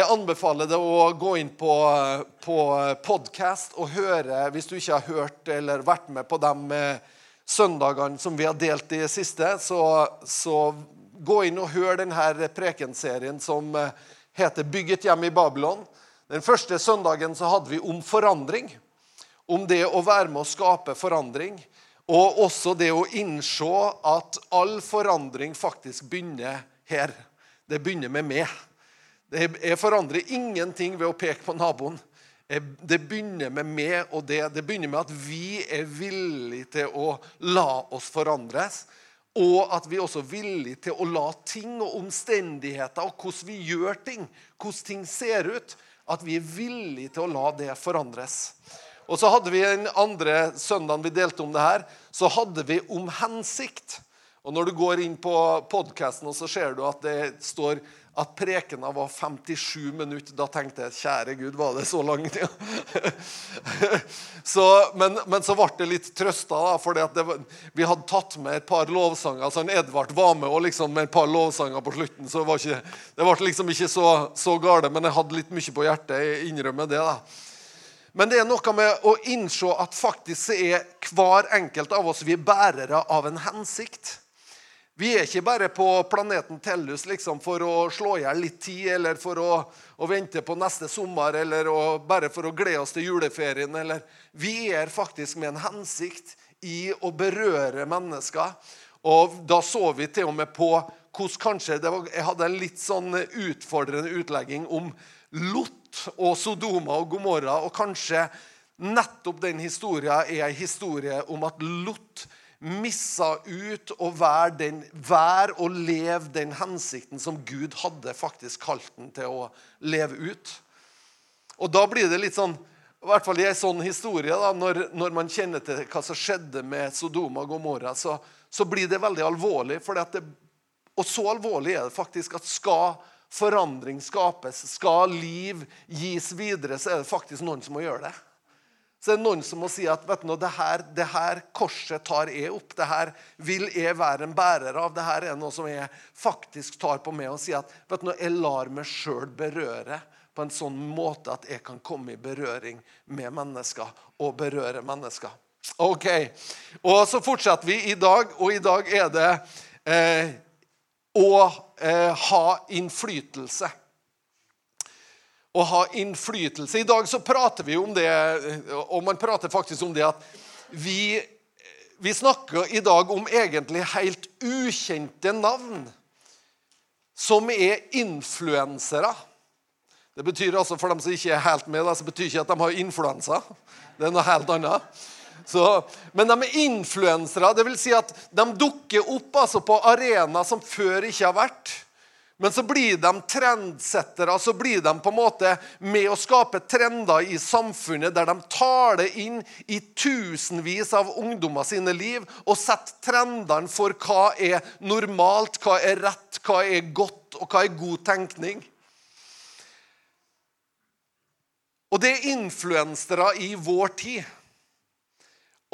jeg anbefaler deg å gå inn på, på podkast og høre, hvis du ikke har hørt eller vært med på de eh, søndagene som vi har delt i siste, så, så gå inn og hør denne prekenserien som eh, heter 'Bygg et hjem i Babylon'. Den første søndagen så hadde vi om forandring. Om det å være med å skape forandring. Og også det å innse at all forandring faktisk begynner her. Det begynner med meg. Jeg forandrer ingenting ved å peke på naboen. Det begynner med meg og det. Det begynner med at vi er villige til å la oss forandres. Og at vi også er villige til å la ting og omstendigheter og hvordan vi gjør ting, hvordan ting ser ut, at vi er villige til å la det forandres. Og så hadde vi Den andre søndagen vi delte om det her, så hadde vi om hensikt. Og Når du går inn på podkasten, så ser du at det står at prekena var 57 minutter. Da tenkte jeg kjære Gud, var det så lang tid? så, men, men, så ble det litt trøsta, for vi hadde tatt med et par lovsanger. så Edvard var med og liksom med et par lovsanger på slutten. så det, ikke, det ble liksom ikke så, så gale, men jeg hadde litt mye på hjertet. Jeg innrømmer det. da. Men det er noe med å innse at faktisk er hver enkelt av oss vi er bærere av en hensikt. Vi er ikke bare på planeten Tellus liksom, for å slå i hjel litt tid, eller for å, å, vente på neste sommer, eller å, bare for å glede oss til juleferien. Eller. Vi er faktisk med en hensikt i å berøre mennesker. Og da så vi til og med på hvordan kanskje var, Jeg hadde en litt sånn utfordrende utlegging om Lot og Sodoma og Gomorra. Og kanskje nettopp den historien er en historie om at Lot missa ut å være, den, være og leve den hensikten som Gud hadde faktisk kalt den til å leve ut. Og da blir det litt sånn i hvert fall i en sånn historie, da, når, når, man kjenner til hva som skjedde med Sodoma og Gomorra, så, så blir det veldig alvorlig. Det, og så alvorlig er det faktisk at skal forandring skapes, skal liv gis videre, så er det faktisk noen som må gjøre det så er det noen som må si at vet du, det, her, det her korset tar jeg opp. Det her vil jeg være en bærer av. Det her er noe som jeg faktisk tar på meg og sier at vet du, jeg lar meg sjøl berøre på en sånn måte at jeg kan komme i berøring med mennesker og berøre mennesker. Ok, og Så fortsetter vi i dag, og i dag er det eh, å eh, ha innflytelse å ha innflytelse. I dag så prater vi om det, og man prater faktisk om det at vi, vi snakker i dag om egentlig helt ukjente navn som er influensere. Det betyr altså, For dem som ikke er helt med, så betyr ikke at de har influensa. Det er noe helt annet. Så, men de er influensere. Det vil si at de dukker opp altså, på arenaer som før ikke har vært. Men så blir de trendsettere, så blir de på en måte med å skape trender i samfunnet der de tar det inn i tusenvis av ungdommer sine liv og setter trendene for hva er normalt, hva er rett, hva er godt, og hva er god tenkning. Og det er influensere i vår tid.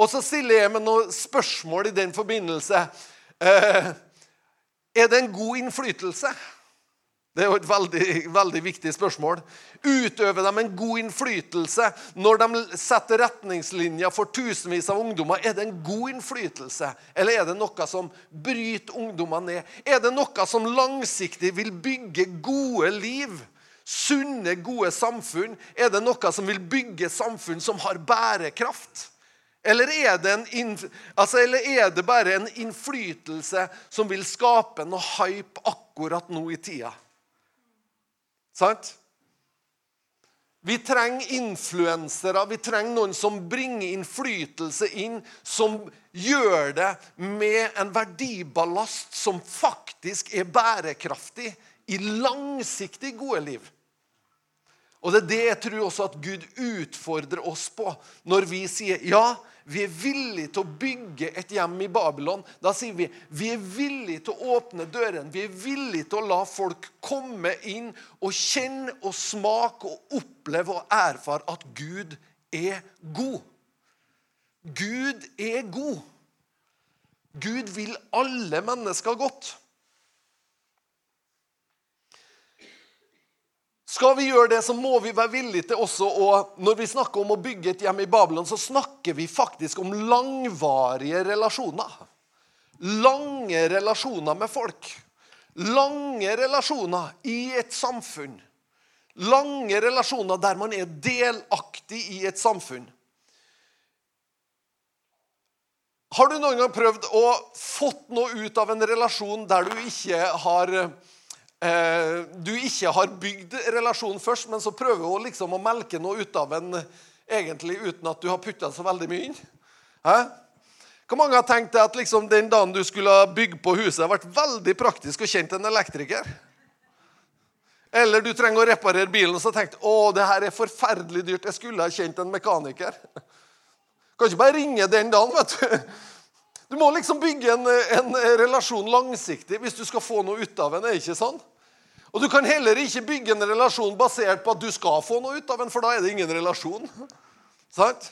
Og så stiller jeg meg noen spørsmål i den forbindelse. Eh, er det en god innflytelse? Det er jo et veldig, veldig viktig spørsmål. Utøver de en god innflytelse når de setter retningslinjer for tusenvis av ungdommer? Er det en god innflytelse, eller er det noe som bryter ungdommer ned? Er det noe som langsiktig vil bygge gode liv? Sunne, gode samfunn? Er det noe som vil bygge samfunn som har bærekraft? Eller er, altså, eller er det bare en innflytelse som vil skape noe hype akkurat nå i tida? Sant? Vi trenger influensere, vi trenger noen som bringer innflytelse inn, som gjør det med en verdiballast som faktisk er bærekraftig i langsiktig gode liv. Og Det er det jeg tror også at Gud utfordrer oss på når vi sier ja, vi er villige til å bygge et hjem i Babylon. Da sier vi vi er villige til å åpne døren. Vi er villige til å la folk komme inn og kjenne og smake og oppleve og erfare at Gud er god. Gud er god. Gud vil alle mennesker godt. Skal vi gjøre det, så må vi være villige til også å Når vi snakker om å bygge et hjem i Babylon, så snakker vi faktisk om langvarige relasjoner. Lange relasjoner med folk. Lange relasjoner i et samfunn. Lange relasjoner der man er delaktig i et samfunn. Har du noen gang prøvd å fått noe ut av en relasjon der du ikke har eh, du ikke har bygd relasjonen først, men så prøver du liksom å melke noe ut av en egentlig uten at du har putta så veldig mye inn? Hæ? Hvor mange har tenkt at liksom den dagen du skulle bygge på huset, har vært veldig praktisk og kjent en elektriker? Eller du trenger å reparere bilen og så tenkt å, det her er forferdelig dyrt. Jeg skulle ha kjent en mekaniker. Kan ikke bare ringe den dagen. vet Du Du må liksom bygge en, en relasjon langsiktig hvis du skal få noe ut av en. er ikke sånn? Og Du kan heller ikke bygge en relasjon basert på at du skal få noe ut av en, for da er det ingen relasjon. Sant?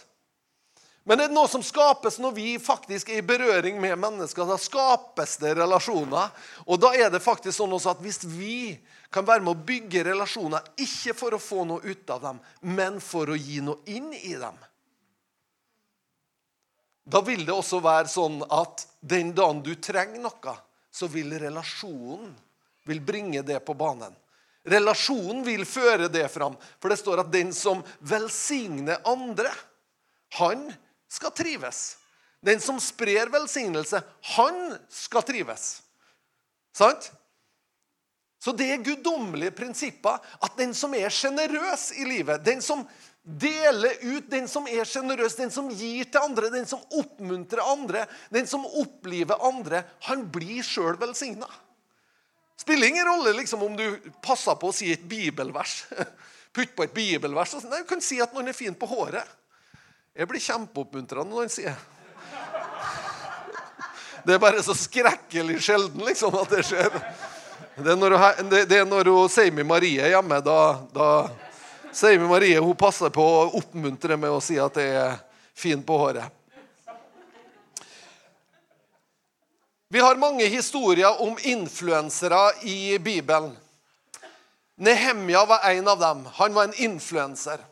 Men det er noe som skapes når vi faktisk er i berøring med mennesker. Da skapes det relasjoner. Og da er det faktisk sånn også at hvis vi kan være med å bygge relasjoner, ikke for å få noe ut av dem, men for å gi noe inn i dem, da vil det også være sånn at den dagen du trenger noe, så vil relasjonen vil bringe det på banen. Relasjonen vil føre det fram. For det står at den som velsigner andre, han skal trives. Den som sprer velsignelse, han skal trives. Sant? Så det er guddommelige prinsipper at den som er sjenerøs i livet, den som deler ut, den som er sjenerøs, den som gir til andre, den som oppmuntrer andre, den som oppliver andre, han blir sjøl velsigna. Spiller ingen rolle liksom, om du passer på å si et bibelvers. Putt på et bibelvers. Nei, Du kan si at noen er fin på håret. Jeg blir kjempeoppmuntra når han sier Det er bare så skrekkelig sjelden liksom, at det skjer. Det er når, det er når Seimi Marie er hjemme. Da, da Seimi Marie hun passer på å oppmuntre med å si at det er fin på håret. Vi har mange historier om influensere i Bibelen. Nehemja var en av dem. Han var en influenser.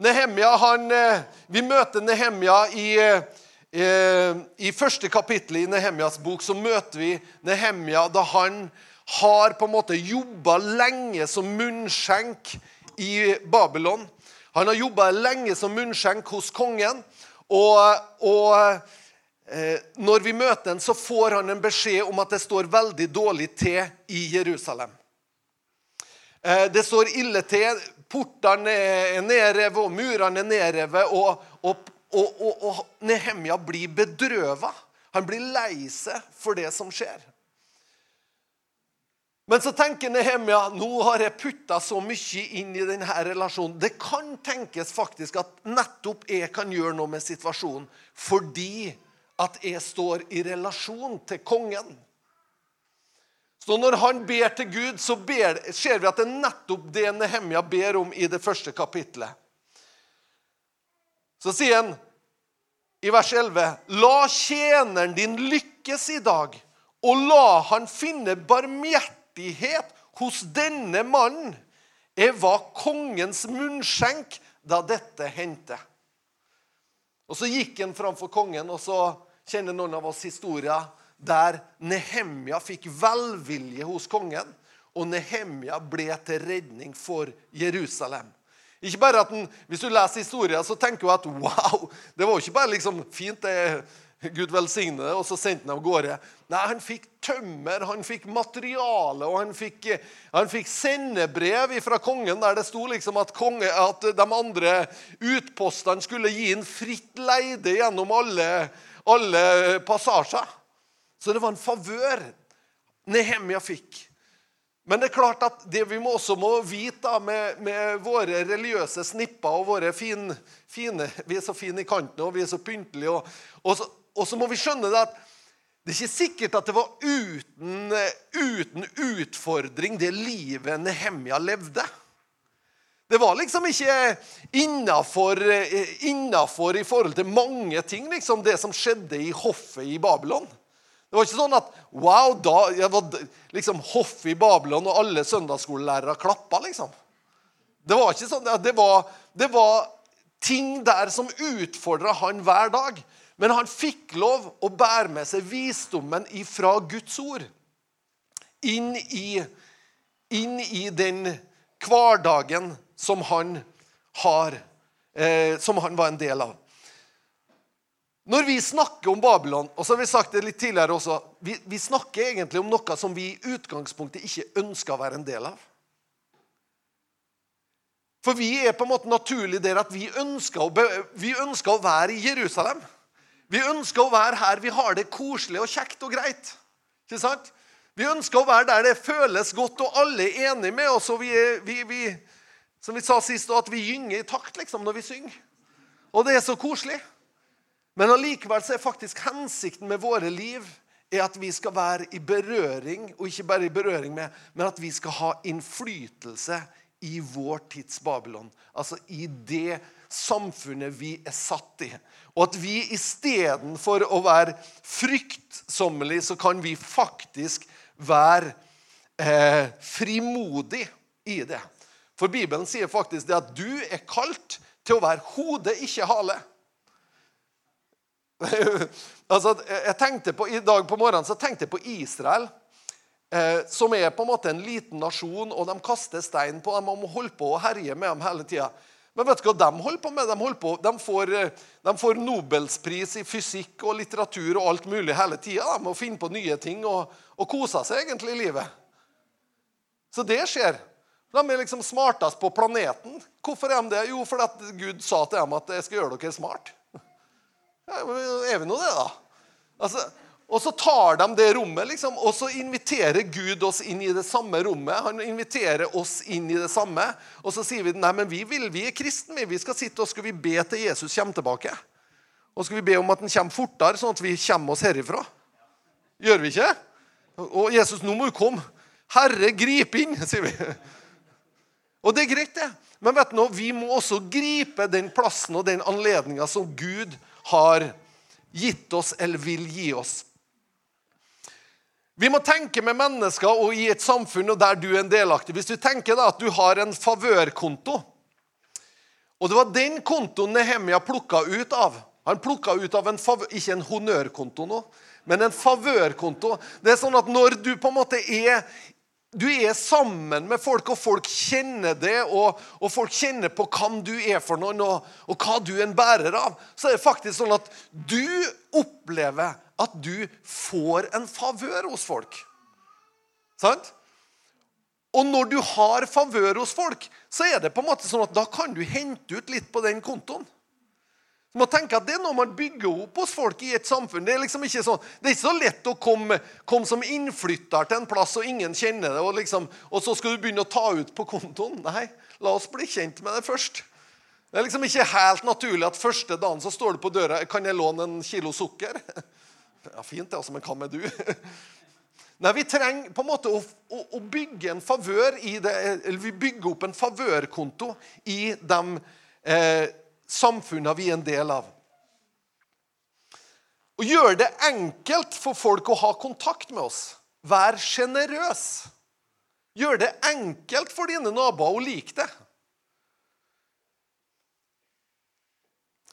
Eh, Vi møter Nehemja i, i, i første kapittel i Nehemjas bok. Så møter vi Nehemja da han har på en måte jobba lenge som munnskjenk i Babylon. Han har jobba lenge som munnskjenk hos kongen. Og, og eh, når vi møter ham, så får han en beskjed om at det står veldig dårlig til i Jerusalem. Eh, det står ille til portene er nedrevet, og murene er nedrevet. Og, og, og, og, Nehemja blir bedrøva. Han blir lei seg for det som skjer. Men så tenker Nehemia nå har jeg putta så mye inn i denne relasjonen. Det kan tenkes faktisk at nettopp jeg kan gjøre noe med situasjonen fordi at jeg står i relasjon til kongen. Så når han ber til Gud, så ber, ser vi at det er nettopp det Nehemia ber om i det første kapitlet. Så sier han i vers 11.: La tjeneren din lykkes i dag, og la han finne barmhjertighet hos denne mannen. er var kongens munnskjenk da dette hendte. Og Så gikk han framfor kongen, og så kjenner noen av oss historien der Nehemja fikk velvilje hos kongen, og Nehemja ble til redning for Jerusalem. Ikke bare at den, Hvis du leser historien, så tenker du at wow, det var jo ikke bare liksom fint det Gud velsigne det, og så sendte han av gårde. Nei, han fikk tømmer, han fikk materiale, og han fikk, han fikk sendebrev fra kongen der det sto liksom at, konge, at de andre utpostene skulle gi en fritt leide gjennom alle, alle passasjer. Så det var en favør Nehemia fikk. Men det er klart at det vi også må vite med, med, våre religiøse snipper og våre fin, fine Vi er så fine i kanten, og vi er så pyntelige. Og, og, så, og, så, må vi skjønne det at det er ikke sikkert at det var uten, uten utfordring, det livet Nehemja levde. Det var liksom ikke innafor i forhold til mange ting, liksom, det som skjedde i hoffet i Babylon. Det var ikke sånn at wow, da jeg var liksom hoffet i Babylon, og alle søndagsskolelærere klappa. liksom. Det var ikke sånn, det var, det var ting der som utfordra han hver dag. Men han fikk lov å bære med seg visdommen ifra Guds ord inn i, inn i den hverdagen som han har, eh, som han var en del av. Når vi snakker om Babylon, og så har vi sagt det litt tidligere også, vi, vi snakker egentlig om noe som vi i utgangspunktet ikke ønsker å være en del av. For vi er på en måte naturlig der at vi ønsker, å, vi ønsker å være i Jerusalem. Vi ønsker å være her vi har det koselig og kjekt og greit. Ikke sant? Vi ønsker å være der det føles godt, og alle er enige med oss. og vi, vi, vi Som vi sa sist, at vi gynger i takt liksom, når vi synger. Og det er så koselig. Men allikevel er faktisk hensikten med våre liv er at vi skal være i berøring, og ikke bare i berøring med, men at vi skal ha innflytelse i vår tids Babylon. Altså i det samfunnet vi er satt i. Og at vi istedenfor å være fryktsommelige, så kan vi faktisk være eh, frimodig i det. For Bibelen sier faktisk det at du er kalt til å være hode, ikke hale. altså, jeg tenkte på, I dag på morgenen så tenkte jeg på Israel, eh, som er på en måte en liten nasjon, og de kaster stein på dem og må holde på å herje med dem hele tida. Men vet du hva de holder på med? De, holder på, de, får, eh, de får Nobelspris i fysikk og litteratur og alt mulig hele tida. De må finne på nye ting og, og kose seg egentlig i livet. Så det skjer. De er liksom smartest på planeten. Hvorfor er de det? Jo, fordi Gud sa til dem at jeg skal gjøre dere smart. Ja, er vi nå det, da? Altså, og så tar de det rommet, liksom, og så inviterer Gud oss inn i det samme rommet. Han inviterer oss inn i det samme. Og så sier vi nei, men vi vil, vi er kristne. Vi skal sitte og skal vi be til Jesus kommer tilbake. Og skal vi be om at han kommer fortere, sånn at vi kommer oss herifra. Gjør vi ikke? Og Jesus, nå må du komme. Herre, grip inn, sier vi. Og det er greit, det. Men vet du noe, vi må også gripe den plassen og den anledninga som Gud har gitt oss eller vil gi oss. Vi må tenke med mennesker og i et samfunn der du er en delaktig. Hvis du tenker da at du har en favørkonto, og det var den kontoen Nehemia plukka ut av Han plukka ut av en favør, ikke en honnørkonto nå, men en favørkonto. Det er sånn at når du på en måte er du er sammen med folk, og folk kjenner det, og, og folk kjenner på hvem du er for noen, og, og, hva du er en bærer av. Så er det faktisk sånn at du opplever at du får en favør hos folk. Sant? Og når du har favør hos folk, så er det på en måte sånn at da kan du hente ut litt på den kontoen. Du må tenke at Det er noe man bygger opp hos folk i et samfunn. Det er liksom ikke, sånn, det er ikke så lett å komme, komme, som innflytter til en plass og ingen kjenner det, og, liksom, og, så skal du begynne å ta ut på kontoen. Nei, la oss bli kjent med det først. Det er liksom ikke helt naturlig at første dagen så står du på døra kan jeg låne en kilo sukker. Ja, Fint, det, altså, men hva med du? Nei, Vi trenger på en måte å, å, å bygge en favør i det, eller vi bygger opp en favørkonto i de eh, samfunnene vi er en del av. Og gjør det enkelt for folk å ha kontakt med oss. Vær sjenerøs. Gjør det enkelt for dine naboer å like det.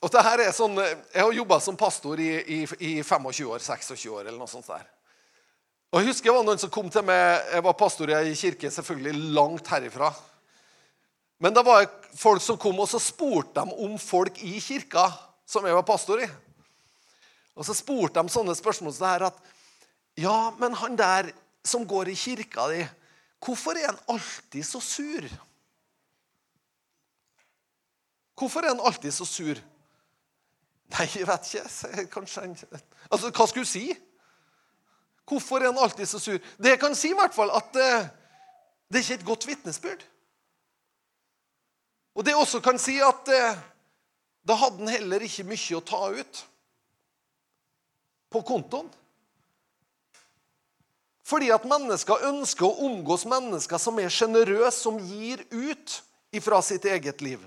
Og det her er sånn, Jeg har jobba som pastor i, i, i, 25 år, 26 år eller noe sånt. der. Og Jeg husker det var noen som kom til meg, Jeg var pastor i ei kirke selvfølgelig langt herifra. Men det var folk som kom, og så spurte de om folk i kirka som jeg var pastor i. Og så spurte de sånne spørsmål som det her at Ja, men han der som går i kirka di, hvorfor er han alltid så sur? Hvorfor er han alltid så sur? Nei, jeg vet ikke. Kanskje han Altså, hva skulle hun si? Hvorfor er han alltid så sur? Det jeg kan si, i hvert fall, at uh, det er ikke et godt vitnesbyrd. Og det også kan si at uh, da hadde han heller ikke mye å ta ut på kontoen. Fordi at mennesker ønsker å omgås mennesker som er sjenerøse, som gir ut ifra sitt eget liv.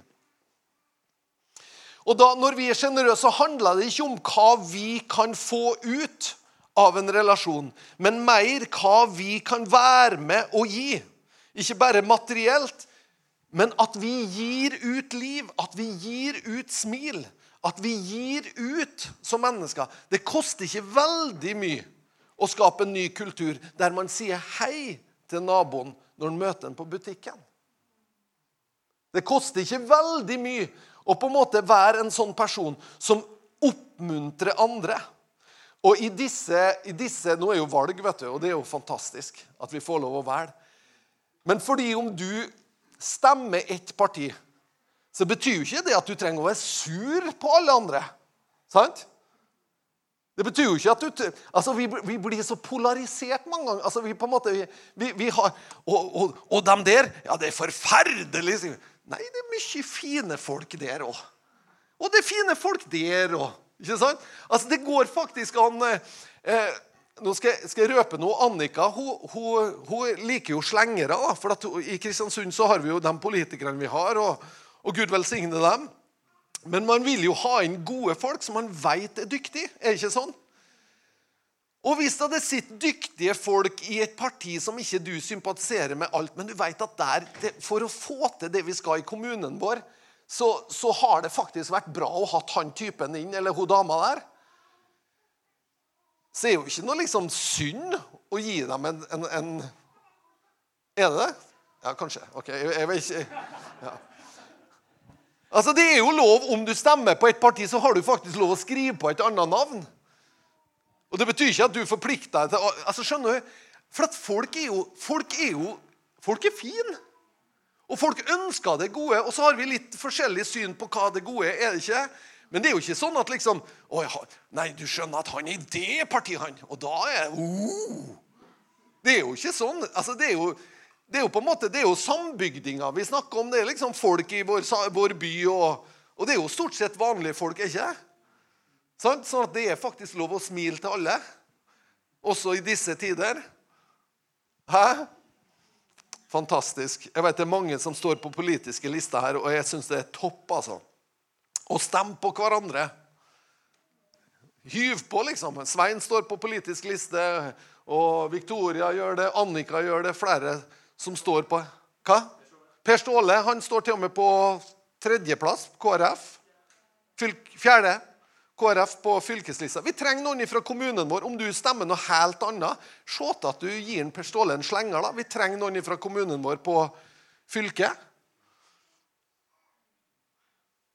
Og da, Når vi er sjenerøse, handler det ikke om hva vi kan få ut av en relasjon, men mer hva vi kan være med å gi. Ikke bare materielt, Men at vi gir ut liv, at vi gir ut smil, at vi gir ut som mennesker Det koster ikke veldig mye å skape en ny kultur der man sier hei til naboen når man møter den på butikken. Det koster ikke veldig mye å på en måte være en sånn person som oppmuntrer andre. Og i disse, i disse, Nå er jo valg, vet du, og det er jo fantastisk at vi får lov å velge. Men fordi om du stemmer ett parti, så betyr jo ikke det at du trenger å være sur på alle andre. Sant? Det betyr jo ikke at du altså Vi, vi blir så polarisert mange ganger. altså vi på en måte, vi, vi har, og, og, og dem der Ja, det er forferdelig. Nei, det er mye fine folk der òg. Og det er fine folk der òg. Ikke sant? Altså, det går faktisk an eh, Nå skal jeg, skal jeg, røpe noe. Annika hun, hun, hun liker jo slengere. Da, for at, I Kristiansund så har vi jo de politikerne vi har, og, og Gud velsigne dem. Men man vil jo ha inn gode folk som man veit er dyktige. Er det ikke sånn? Og hvis det sitter dyktige folk i et parti som ikke du sympatiserer med alt, men du vet at der, for å få til det vi skal i kommunen vår, så, så har det faktisk vært bra å ha han typen inn, eller hun dama der. Så er jo ikke noe liksom synd å gi dem en, en, en Er det det? Ja, kanskje. Ok, jeg, jeg vet ikke. Ja. Altså, Det er jo lov, om du stemmer på et parti, så har du faktisk lov å skrive på et annet navn. Og Det betyr ikke at du forplikter deg til altså skjønner du? For at folk er jo Folk er jo folk er fine. Og folk ønsker det gode. Og så har vi litt forskjellig syn på hva det gode er. det ikke? Men det er jo ikke sånn at liksom Nei, du skjønner at han er i det partiet, han. Og da er oh. Det er jo ikke sånn. Altså, det er jo, det er jo på en måte, det er jo sambygdinger vi snakker om. Det er liksom folk i vår, vår by. Og, og, det er jo stort sett vanlige folk, er ikke Sånn at det er faktisk lov å smile til alle. Også i disse tider. Hæ? Fantastisk. Jeg vet Det er mange som står på politiske lister her, og jeg syns det er topp. altså. Å stemme på hverandre. Hyv på, liksom. Svein står på politisk liste, og Victoria gjør det, Annika gjør det, flere som står på Hva? Per Ståle han står til og med på tredjeplass, KrF. Fjerde. KrF på fylkeslista. Vi trenger noen fra kommunen vår. Om du stemmer noe helt annet, se til at du gir en Per Ståle en slenger. da. Vi trenger noen fra kommunen vår på fylket.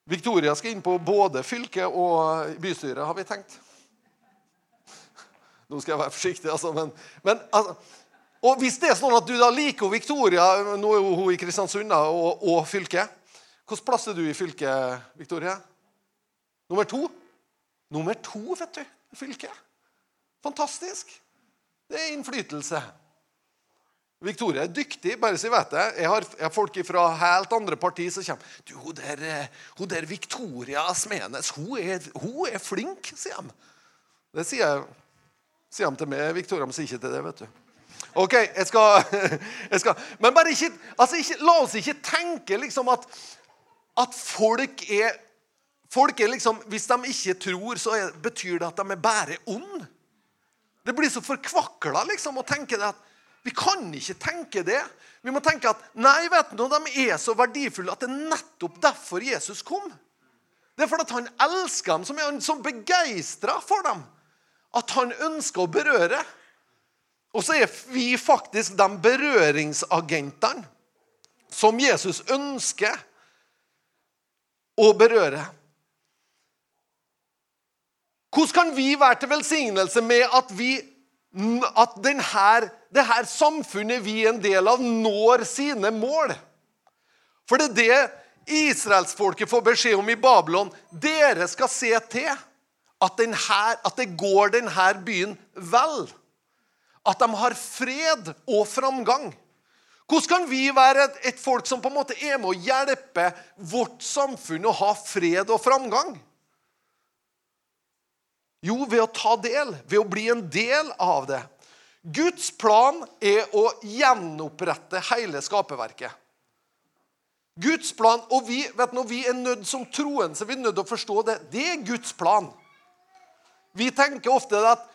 Victoria skal inn på både fylket og bystyret, har vi tenkt. Nå skal jeg være forsiktig, altså, men, men altså, og Hvis det er sånn at du da liker Victoria, nå er hun i Kristiansund og, og fylket Hvilken plass er du i fylket, Victoria? Nummer to? Nummer to vet du, fylke. Fantastisk. Det er innflytelse. Victoria er dyktig. bare så jeg vet det. Jeg har, jeg har folk fra helt andre partier som kommer. Du, hun der, eh, hun der Victoria Smenes, hun er, hun er flink, sier de. Det sier, sier de til meg. Victoria men sier ikke til det, vet du. OK, jeg skal, jeg skal. Men bare ikke, altså ikke, la oss ikke tenke liksom at, at folk er Folk er liksom, Hvis de ikke tror, så er, betyr det at de er bare ond. Det blir så forkvakla liksom, å tenke det at vi kan ikke tenke det. Vi må tenke at nei, vet du, de er så verdifulle at det er nettopp derfor Jesus kom. Det er fordi han elsker dem, som er så begeistra for dem at han ønsker å berøre. Og så er vi faktisk de berøringsagentene som Jesus ønsker å berøre. Hvordan kan vi være til velsignelse med at, vi, at denne, det her samfunnet vi er en del av, når sine mål? For det er det israelsfolket får beskjed om i Babylon. Dere skal se til at, denne, at det går denne byen vel. At de har fred og framgang. Hvordan kan vi være et, et folk som på en måte er med å hjelpe vårt samfunn å ha fred og framgang? Jo, ved å ta del, ved å bli en del av det. Guds plan er å gjenopprette hele skaperverket. Guds plan, og vi, vet du, vi er nødt som troende så vi er nødt til å forstå det. Det er Guds plan. Vi tenker ofte at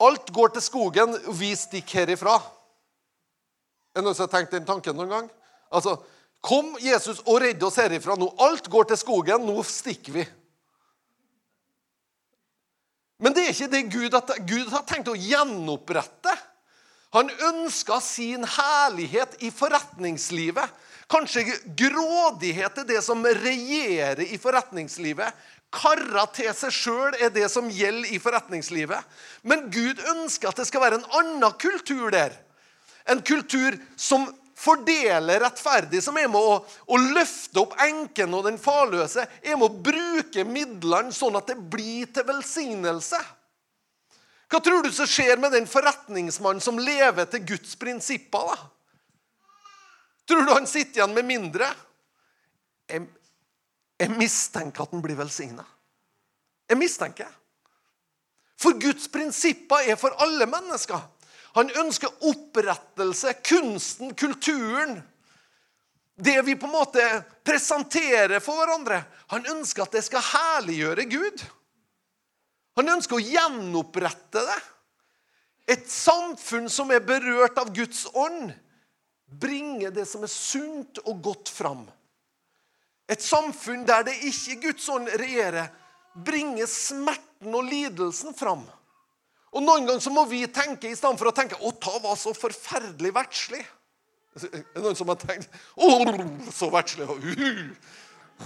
alt går til skogen, og vi stikker herifra. Er det noen som har tenkt den tanken noen gang? Altså, Kom, Jesus, og redd oss herifra nå. Alt går til skogen. Nå stikker vi. Men det er ikke det Gud har, Gud har tenkt å gjenopprette. Han ønska sin herlighet i forretningslivet. Kanskje grådighet er det som regjerer i forretningslivet. Karra til seg sjøl er det som gjelder i forretningslivet. Men Gud ønsker at det skal være en annen kultur der. En kultur som fordeler rettferdig, som er med å, å løfte opp enken og den farløse, er med å bruke midlene sånn at det blir til velsignelse. Hva tror du som skjer med den forretningsmannen som lever til Guds prinsipper? da? Tror du han sitter igjen med mindre? Jeg, jeg mistenker at han blir velsigna. Jeg mistenker. For Guds prinsipper er for alle mennesker. Han ønsker opprettelse, kunsten, kulturen. Det vi på en måte presenterer for hverandre. Han ønsker at det skal herliggjøre Gud. Han ønsker å gjenopprette det. Et samfunn som er berørt av Guds ånd, bringer det som er sunt og godt fram. Et samfunn der det ikke Guds ånd regjerer, bringer smerten og lidelsen fram. Og Noen ganger så må vi tenke i stedet for å tenke å, ta var så forferdelig verdslig. Er noen som har tenkt å, så verdslig. Uh.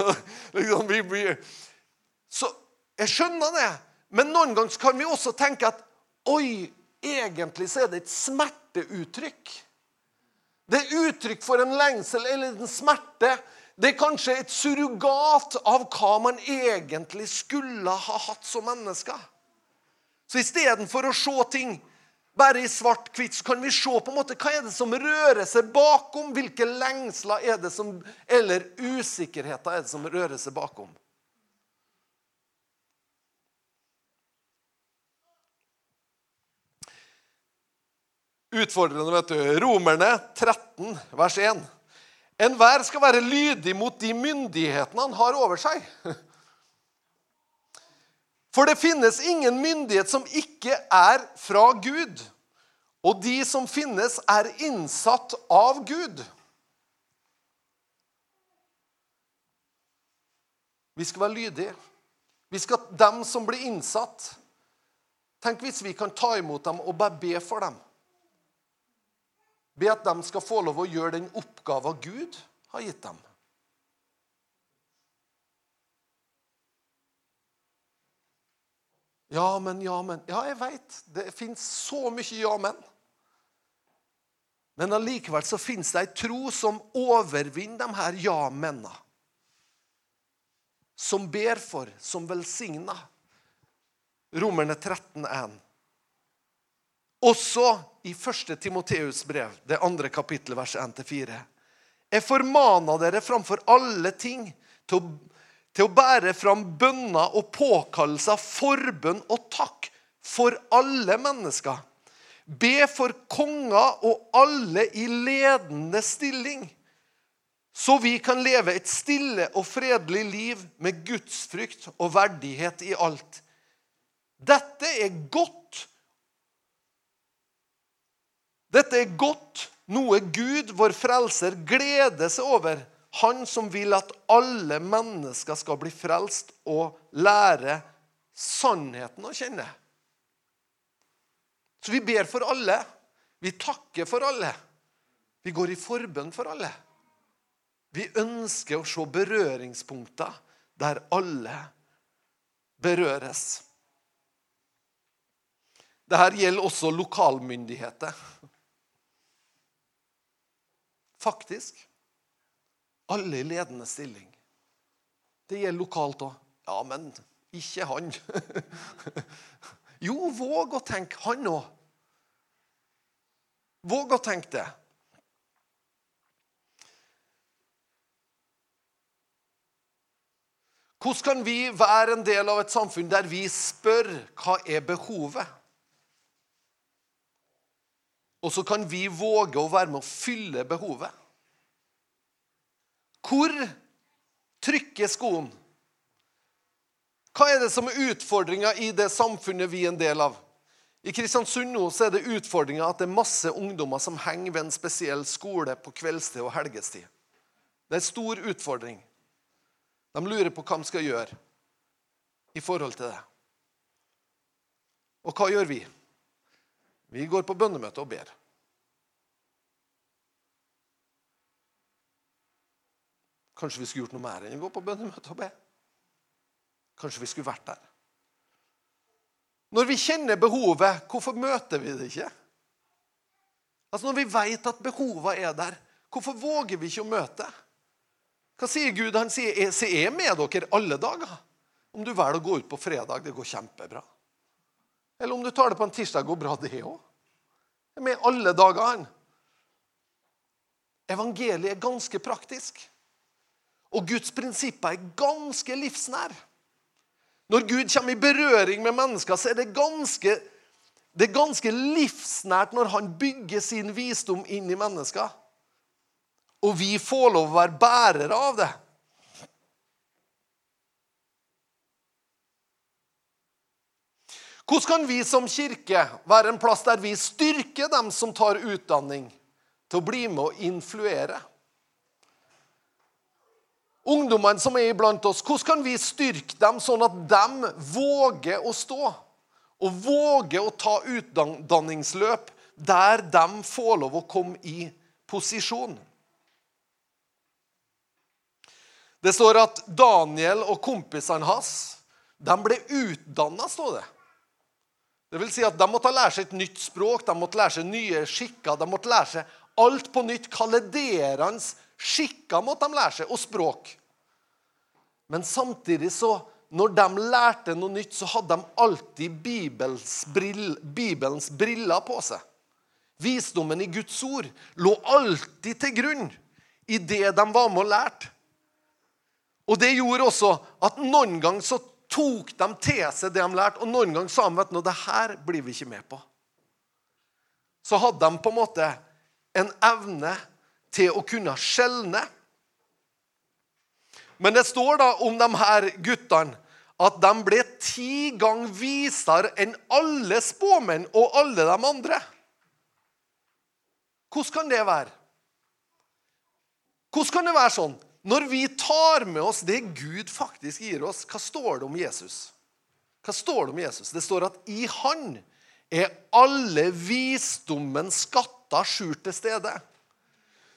liksom, vi, vi. Så jeg skjønner det. Men noen ganger kan vi også tenke at oi, egentlig så er det et smerteuttrykk. Det er uttrykk for en lengsel eller en smerte. Det er kanskje et surrogat av hva man egentlig skulle ha hatt som mennesker. Så istedenfor å se ting bare i svart-hvitt, så kan vi se på en måte hva er det som rører seg bakom. Hvilke lengsler er det som, eller usikkerheter er det som rører seg bakom. Utfordrende, vet du. Romerne 13, vers 1. Enhver skal være lydig mot de myndighetene han har over seg. For det finnes ingen myndighet som ikke er fra Gud. Og de som finnes, er innsatt av Gud. Vi skal være lydige. Vi skal, Dem som blir innsatt Tenk hvis vi kan ta imot dem og bare be for dem. Be at de skal få lov å gjøre den oppgaven Gud har gitt dem. Ja, men, ja, men. Ja, jeg veit. Det fins så mye ja, men. Men allikevel så fins det ei tro som overvinner de her ja-menna. Som ber for, som velsigner. Romerne 13,1. Også i 1. Timoteus brev, det andre kapittelet, vers 1-4. Jeg formaner dere framfor alle ting til å til å bære fram bønner og påkallelser, forbønn og takk for alle mennesker. Be for konger og alle i ledende stilling, så vi kan leve et stille og fredelig liv med gudsfrykt og verdighet i alt. Dette er godt. Dette er godt, noe Gud, vår frelser, gleder seg over han som vil at alle mennesker skal bli frelst og lære sannheten å kjenne. Så vi ber for alle. Vi takker for alle. Vi går i forbønn for alle. Vi ønsker å se berøringspunkter der alle berøres. Dette gjelder også lokalmyndigheter. Faktisk. Alle i ledende stilling. Det gjelder lokalt òg. Ja, men ikke han. jo, våg å tenke han òg. Våg å tenke det. Hvordan kan vi være en del av et samfunn der vi spør hva er behovet? Og så kan vi våge å være med å fylle behovet. Hvor trykker skoen? Hva er det som er utfordringa i det samfunnet vi er en del av? I Kristiansund nå så er det utfordringa at det er masse ungdommer som henger ved en spesiell skole på kveldstid og helgestid. Det er en stor utfordring. De lurer på hva de skal gjøre i forhold til det. Og hva gjør vi? Vi går på bønnemøte og ber. Kanskje vi skulle gjort noe mer enn å gå på bønnemøte og be? Kanskje vi skulle vært der? Når vi kjenner behovet, hvorfor møter vi det ikke? Altså Når vi vet at behovet er der, hvorfor våger vi ikke å møte? Hva sier Gud? Han sier jeg er med dere alle dager. Om du velger å gå ut på fredag, det går kjempebra. Eller om du tar det på en tirsdag, går bra, det òg. Jeg er med alle dager. Evangeliet er ganske praktisk. Og Guds prinsipper er ganske livsnær. Når Gud kommer i berøring med mennesker, så er det ganske, det er ganske livsnært når han bygger sin visdom inn i mennesker. Og vi får lov å være bærere av det. Hvordan kan vi som kirke være en plass der vi styrker dem som tar utdanning, til å bli med og influere? Ungdommene som er iblant oss, hvordan kan vi styrke dem sånn at de våger å stå? Og våger å ta utdanningsløp der de får lov å komme i posisjon? Det står at Daniel og kompisene hans de ble utdanna, står det. Det vil si at De måtte lære seg et nytt språk, de måtte lære seg nye skikker. De måtte lære seg alt på nytt. kalederenes skikker måtte de lære seg, og språk. Men samtidig så, når de lærte noe nytt, så hadde de alltid Bibels, brill, Bibelens briller på seg. Visdommen i Guds ord lå alltid til grunn i det de var med og lærte. Og det gjorde også at noen ganger så tok de til seg det de lærte, og noen ganger sa de vet du, det her blir vi ikke med på. Så hadde de på en måte en evne til å kunne skjelne. Men det står da om de her guttene at de ble ti ganger visere enn alle spåmenn og alle de andre. Hvordan kan det være? Hvordan kan det være sånn? Når vi tar med oss det Gud faktisk gir oss, hva står det om Jesus? Hva står det om Jesus? Det står at i Han er alle visdommens skatter skjult til stede.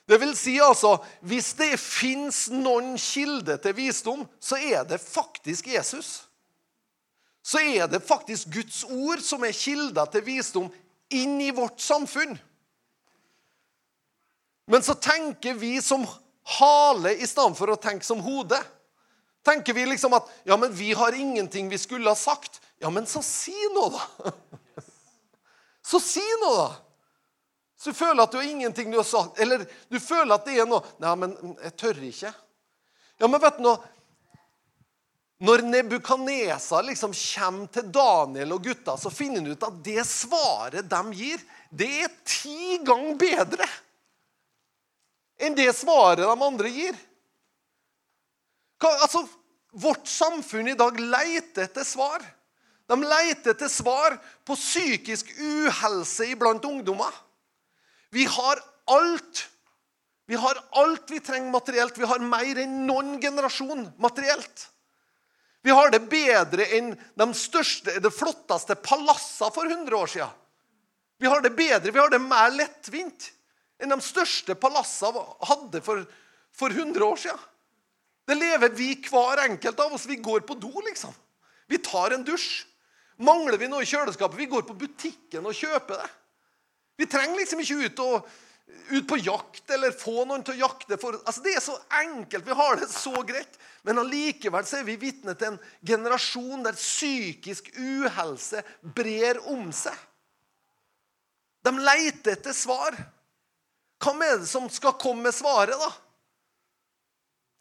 Det vil si altså, Hvis det fins noen kilde til visdom, så er det faktisk Jesus. Så er det faktisk Guds ord som er kilda til visdom inn i vårt samfunn. Men så tenker vi som hale i stedet for å tenke som hode. Tenker vi liksom at ja, men vi har ingenting vi skulle ha sagt. Ja, men så si noe, da. Så si noe, da. Så du føler at du har ingenting du har sagt, eller du føler at det er noe Nei, men jeg tør ikke. Ja, men vet du noe? Når Nebukadnesa liksom kommer til Daniel og gutta, så finner han ut at det svaret de gir, det er ti ganger bedre enn det svaret de andre gir. Hva, altså, vårt samfunn i dag leter etter svar. De leter etter svar på psykisk uhelse iblant ungdommer. Vi har alt. Vi har alt vi trenger materielt. Vi har mer enn noen generasjon materielt. Vi har det bedre enn de største, det flotteste palassene for 100 år siden. Vi har det bedre, vi har det mer lettvint enn de største palassene hadde for, for 100 år siden. Det lever vi hver enkelt av oss. Vi går på do, liksom. Vi tar en dusj. Mangler vi noe i kjøleskapet, vi går på butikken og kjøper det. Vi trenger liksom ikke ut, og, ut på jakt eller få noen til å jakte. For, altså det er så enkelt. Vi har det så greit. Men allikevel er vi vitne til en generasjon der psykisk uhelse brer om seg. De leter etter svar. Hvem er det som skal komme med svaret, da?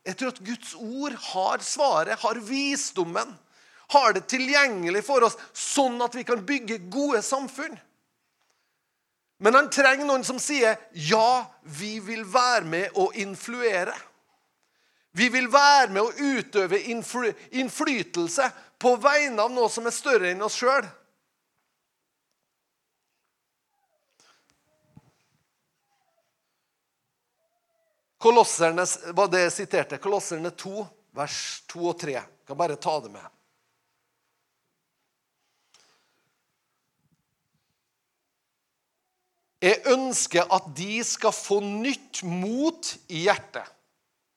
Jeg tror at Guds ord har svaret, har visdommen. Har det tilgjengelig for oss, sånn at vi kan bygge gode samfunn. Men han trenger noen som sier, 'Ja, vi vil være med å influere'. Vi vil være med å utøve innflytelse på vegne av noe som er større enn oss sjøl. Kolosserne. Kolosserne 2, vers 2 og 3. Jeg kan bare ta det med. Jeg ønsker at de skal få nytt mot i hjertet.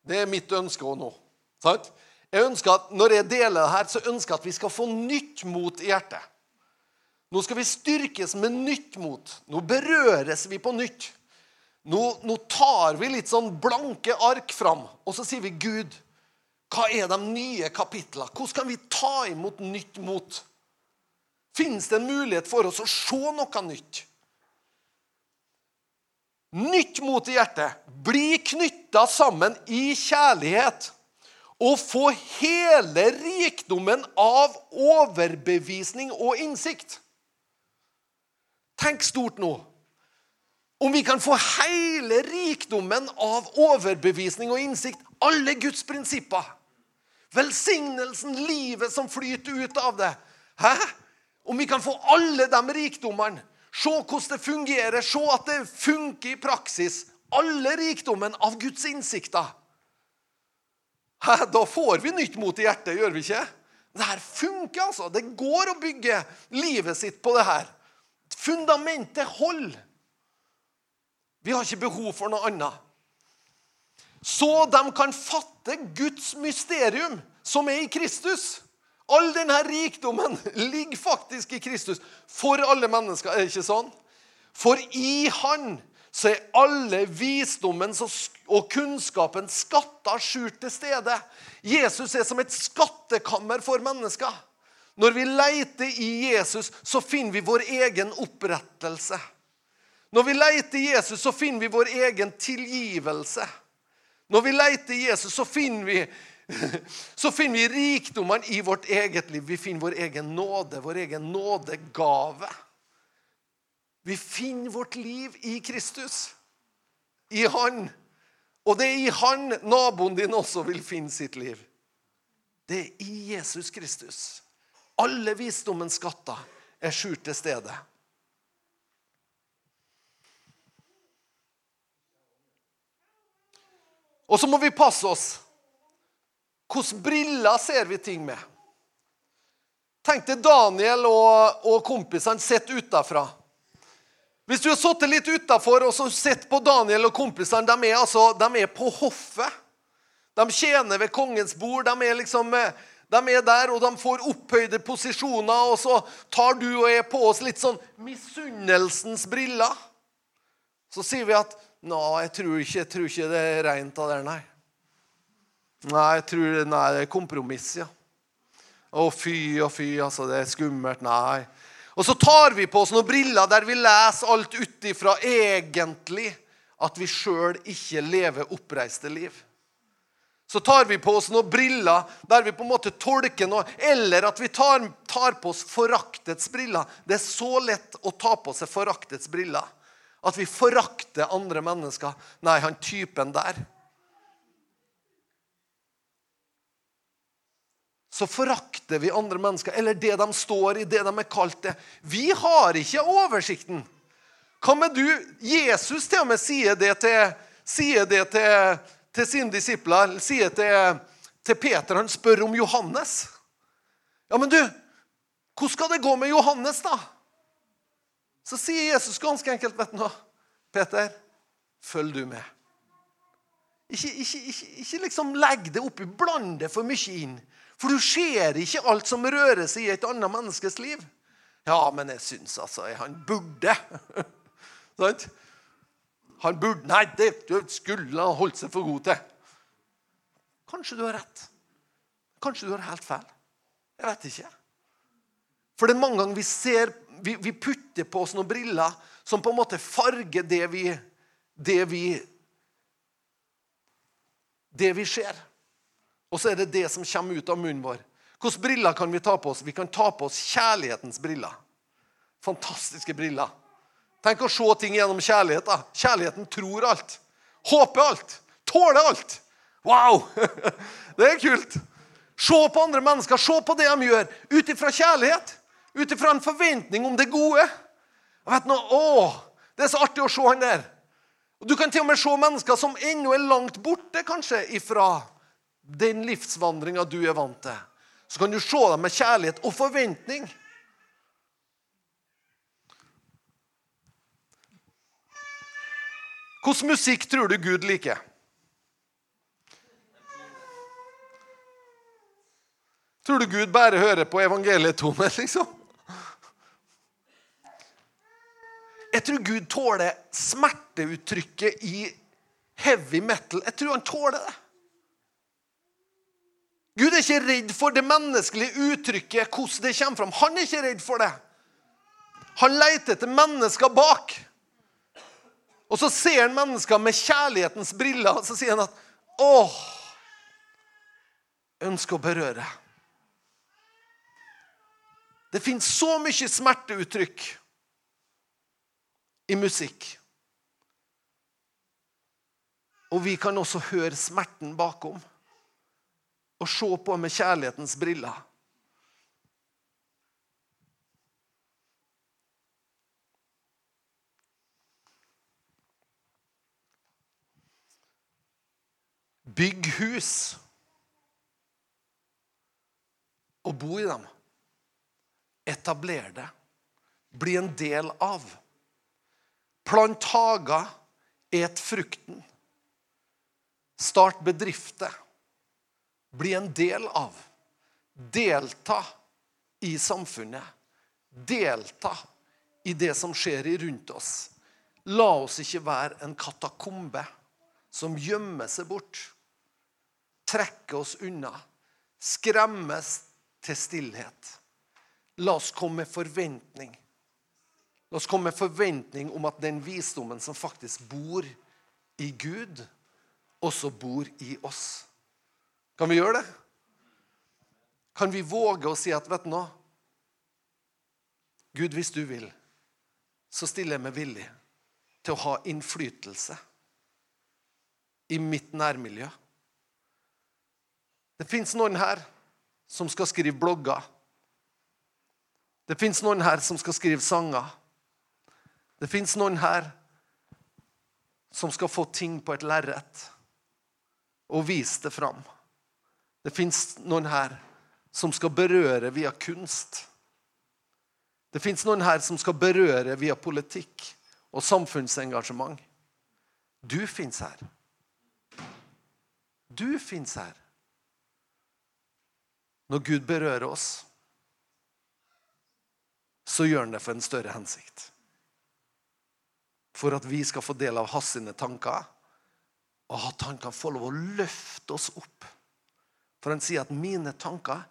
Det er mitt ønske òg nå. Sant? Jeg ønsker at Når jeg deler det her, så ønsker jeg at vi skal få nytt mot i hjertet. Nå skal vi styrkes med nytt mot. Nå berøres vi på nytt. Nå, nå tar vi litt sånn blanke ark fram, og så sier vi Gud, hva er de nye kapitlene? Hvordan kan vi ta imot nytt mot? Fins det en mulighet for oss å se noe nytt? Nytt mot i hjertet. Bli knytta sammen i kjærlighet. Og få hele rikdommen av overbevisning og innsikt. Tenk stort nå. Om vi kan få hele rikdommen av overbevisning og innsikt, alle Guds prinsipper, velsignelsen, livet som flyter ut av det Hæ? Om vi kan få alle de rikdommene, se hvordan det fungerer, se at det funker i praksis Alle rikdommen av Guds innsikter. Da får vi nytt mot i hjertet, gjør vi ikke? Det her funker, altså. Det går å bygge livet sitt på det her. Fundamentet holder. Vi har ikke behov for noe annet. Så de kan fatte Guds mysterium, som er i Kristus. All denne rikdommen ligger faktisk i Kristus for alle mennesker. Er det ikke sånn? For i Han så er alle visdommens og kunnskapens skatter skjult til stede. Jesus er som et skattekammer for mennesker. Når vi leter i Jesus, så finner vi vår egen opprettelse. Når vi leter i Jesus, så finner vi vår egen tilgivelse. Når vi leter i Jesus, så finner vi, så finner vi rikdommene i vårt eget liv. Vi finner vår egen nåde, vår egen nådegave. Vi finner vårt liv i Kristus. I Han. Og det er i Han naboen din også vil finne sitt liv. Det er i Jesus Kristus. Alle visdommens skatter er skjult til stede. Og så må vi passe oss. Hvilke briller ser vi ting med? Tenk deg Daniel og, og kompisene sett utafra. Hvis du har sittet litt utafor og sett på Daniel og kompisene, de er, altså, de er på hoffet. De tjener ved kongens bord. De er liksom de er der, og de får opphøyde posisjoner, og så tar du og jeg på oss litt sånn misunnelsens briller. Så sier vi at Nei, jeg tror ikke, jeg tror ikke det er rent av der, nei. Nei, jeg tror det er kompromiss, ja. Å, fy og fy, altså. Det er skummelt. Nei. Og så tar vi på oss noen briller der vi leser alt ut ifra egentlig at vi sjøl ikke lever oppreiste liv. Så tar vi på oss noen briller der vi på en måte tolker noe, eller at vi tar, tar på oss foraktets briller. Det er så lett å ta på seg foraktets briller. At vi forakter andre mennesker. Nei, han typen der. Så forakter vi andre mennesker, eller det de står i, det de er kalt det. Vi har ikke oversikten. Hva med du? Jesus til og med sier det til, sier det til, til sine disipler. Sier til, til Peter Han spør om Johannes. Ja, men du, hvordan skal det gå med Johannes, da? Så sier Jesus ganske enkelt, vet du Peter, følg du med. Ikke, ikke, ikke, ikke liksom legg det oppi, bland det for mye inn. For du ser ikke alt som rører seg i et annet menneskes liv. Ja, men jeg syns altså Han burde. Sant? Han burde Nei, det skulle han holdt seg for god til. Kanskje du har rett. Kanskje du har helt feil. Jeg vet ikke. For det er mange ganger vi ser vi, vi, putter på oss noen briller som på en måte farger det vi det vi det vi ser. Og så er det det som kommer ut av munnen vår. Hvilke briller kan vi ta på oss? Vi kan ta på oss kjærlighetens briller. Fantastiske briller. Tenk å se ting gjennom kjærlighet. da. Kjærligheten tror alt. Håper alt. Tåler alt. Wow! Det er kult. Se på andre mennesker. Se på det de gjør, ut ifra kjærlighet. Ut ifra en forventning om det gode. Jeg vet nå, å, Det er så artig å se han der. Du kan til og med se mennesker som ennå er langt borte kanskje ifra den livsvandringa du er vant til. Så kan du se dem med kjærlighet og forventning. Hvilken musikk tror du Gud liker? Tror du Gud bare hører på evangelietoner, liksom? Jeg tror Gud tåler smerteuttrykket i heavy metal. Jeg tror han tåler det. Gud er ikke redd for det menneskelige uttrykket, hvordan det kommer fram. Han er ikke redd for det. Han leter etter mennesker bak. Og så ser han mennesker med kjærlighetens briller, og så sier han at åh, ønsker å berøre. Det fins så mye smerteuttrykk i musikk. Og vi kan også høre smerten bakom og se på med kjærlighetens briller. Bygg hus og bo i dem. Etabler det. Bli en del av. Plant hager, et frukten. Start bedrifter. Bli en del av. Delta i samfunnet. Delta i det som skjer rundt oss. La oss ikke være en katakombe som gjemmer seg bort. Trekker oss unna. Skremmes til stillhet. La oss komme med forventning. La oss komme med forventning om at den visdommen som faktisk bor i Gud, også bor i oss. Kan vi gjøre det? Kan vi våge å si at vet du nå Gud, hvis du vil, så stiller jeg meg villig til å ha innflytelse i mitt nærmiljø. Det fins noen her som skal skrive blogger. Det fins noen her som skal skrive sanger. Det fins noen her som skal få ting på et lerret og vise det fram. Det fins noen her som skal berøre via kunst. Det fins noen her som skal berøre via politikk og samfunnsengasjement. Du fins her. Du fins her. Når Gud berører oss, så gjør han det for en større hensikt for at vi skal få del av hans sine tanker, og at han kan få lov å løfte oss opp. For han sier at 'mine tanker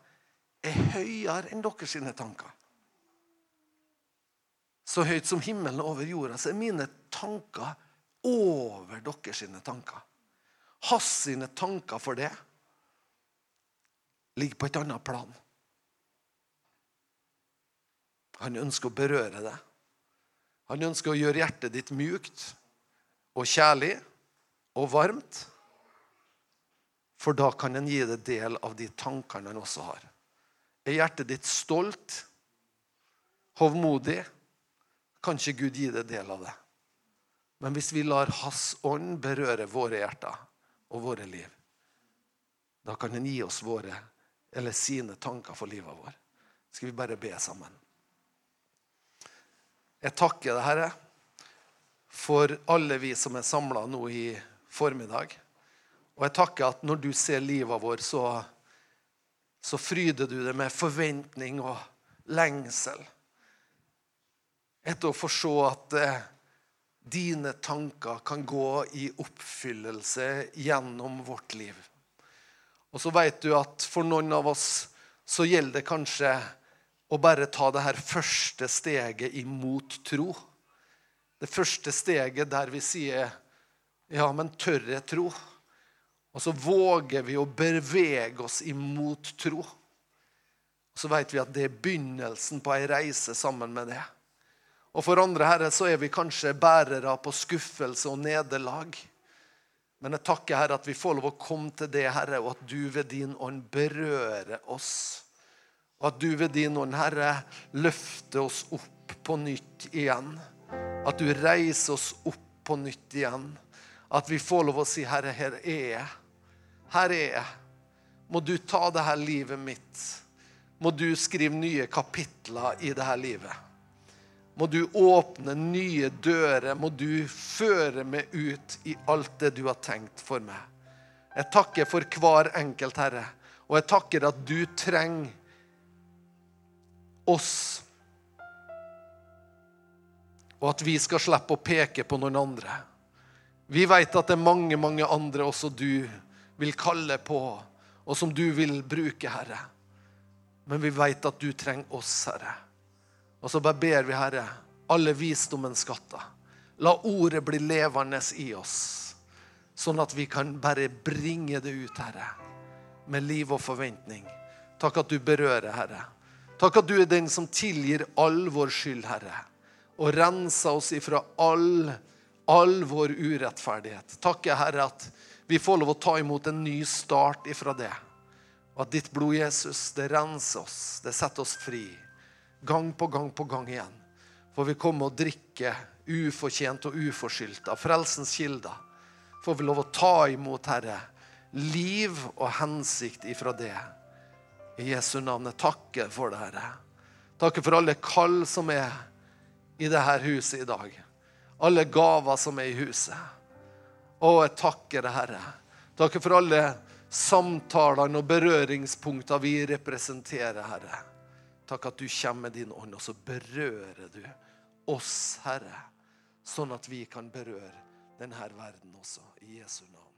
er høyere enn deres tanker'. Så høyt som himmelen over jorda, så er mine tanker over deres tanker. Hans sine tanker for det ligger på et annet plan. Han ønsker å berøre det. Han ønsker å gjøre hjertet ditt mjukt og kjærlig og varmt. For da kan han gi deg del av de tankene han også har. Er hjertet ditt stolt, hovmodig, kan ikke Gud gi deg del av det. Men hvis vi lar Hans ånd berøre våre hjerter og våre liv, da kan han gi oss våre eller sine tanker for livet vårt. Skal vi bare be sammen? Jeg takker deg, Herre, for alle vi som er samla nå i formiddag. Og jeg takker at når du ser livet vårt, så, så fryder du det med forventning og lengsel. Etter å få se at eh, dine tanker kan gå i oppfyllelse gjennom vårt liv. Og så vet du at for noen av oss så gjelder det kanskje å bare ta det her første steget imot tro. Det første steget der vi sier 'Ja, men tør jeg tro?' Og så våger vi å bevege oss imot tro. Og Så vet vi at det er begynnelsen på ei reise sammen med det. Og for andre herre så er vi kanskje bærere på skuffelse og nederlag. Men jeg takker Herre at vi får lov å komme til det, Herre, og at du ved din ånd berører oss og at du ved din ånd, Herre, løfter oss opp på nytt igjen. At du reiser oss opp på nytt igjen. At vi får lov å si, 'Herre, her er jeg. Her er jeg. Må du ta det her livet mitt. Må du skrive nye kapitler i det her livet. Må du åpne nye dører. Må du føre meg ut i alt det du har tenkt for meg. Jeg takker for hver enkelt, Herre. Og jeg takker at du trenger oss. Og at vi skal slippe å peke på noen andre. Vi vet at det er mange, mange andre også du vil kalle på, og som du vil bruke, Herre. Men vi vet at du trenger oss, Herre. Og så bare ber vi, Herre, alle visdommens skatter. La ordet bli levende i oss, sånn at vi kan bare bringe det ut, Herre, med liv og forventning. Takk at du berører, Herre. Takk at du er den som tilgir all vår skyld, Herre, og renser oss ifra all, all vår urettferdighet. Takk, Herre, at vi får lov å ta imot en ny start ifra det. Og at ditt blod, Jesus, det renser oss, det setter oss fri. Gang på gang på gang igjen. Får vi komme og drikke ufortjent og uforskyldt av frelsens kilder. Får vi lov å ta imot, Herre, liv og hensikt ifra det. I Jesu navn jeg takker for det, Herre. Takker for alle kall som er i dette huset i dag. Alle gaver som er i huset. Å, jeg takker det, Herre. Takker for alle samtalene og berøringspunkter vi representerer, Herre. Takk at du kommer med din ånd, og så berører du oss, Herre, sånn at vi kan berøre denne verden også, i Jesu navn.